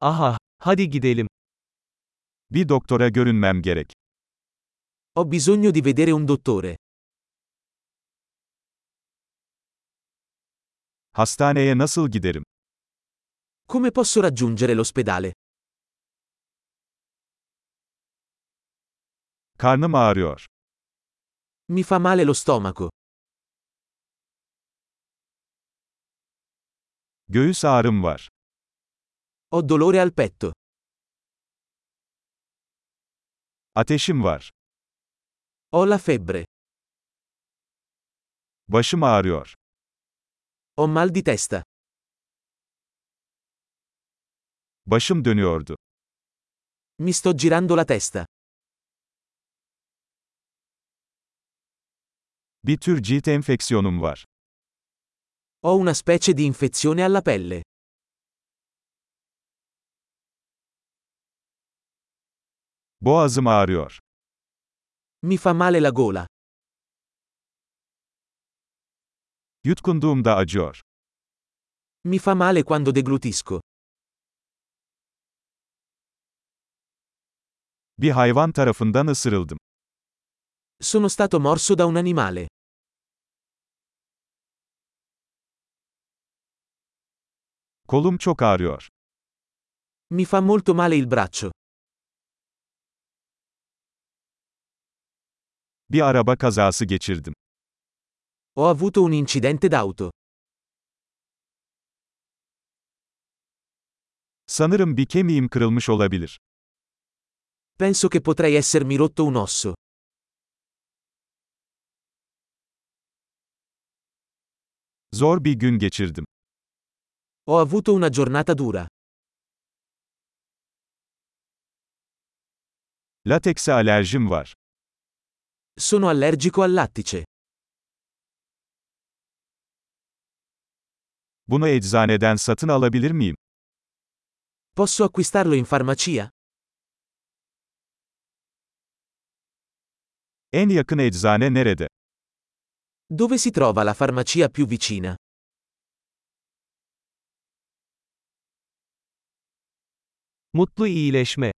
Aha, hadi gidelim. Bir doktora görünmem gerek. Ho bisogno di vedere un dottore. Hastaneye nasıl giderim? Come posso raggiungere l'ospedale? Karnım ağrıyor. Mi fa male lo stomaco. Göğüs ağrım var. Ho dolore al petto. Ateşim var. Ho la febbre. Başım ağrıyor. Ho mal di testa. Başım dönüyordu. Mi sto girando la testa. Bir tür cilt enfeksiyonum var. Ho una specie di infezione alla pelle. Boğazım ağrıyor. Mi fa male la gola. Yutkunduğumda acıyor. Mi fa male quando deglutisco. Bir hayvan tarafından ısırıldım. Sono stato morso da un animale. Kolum çok ağrıyor. Mi fa molto male il braccio. Bir araba kazası geçirdim. Ho avuto un incidente d'auto. Sanırım bir kemiğim kırılmış olabilir. Penso che potrei essermi rotto un osso. Zor bir gün geçirdim. Ho avuto una giornata dura. Latekse alerjim var. Sono allergico al lattice. Bunu eczaneden satın alabilir miyim? Posso acquistarlo in farmacia? En yakın eczane nerede? Dove si trova la farmacia più vicina? Mutlu iyileşme.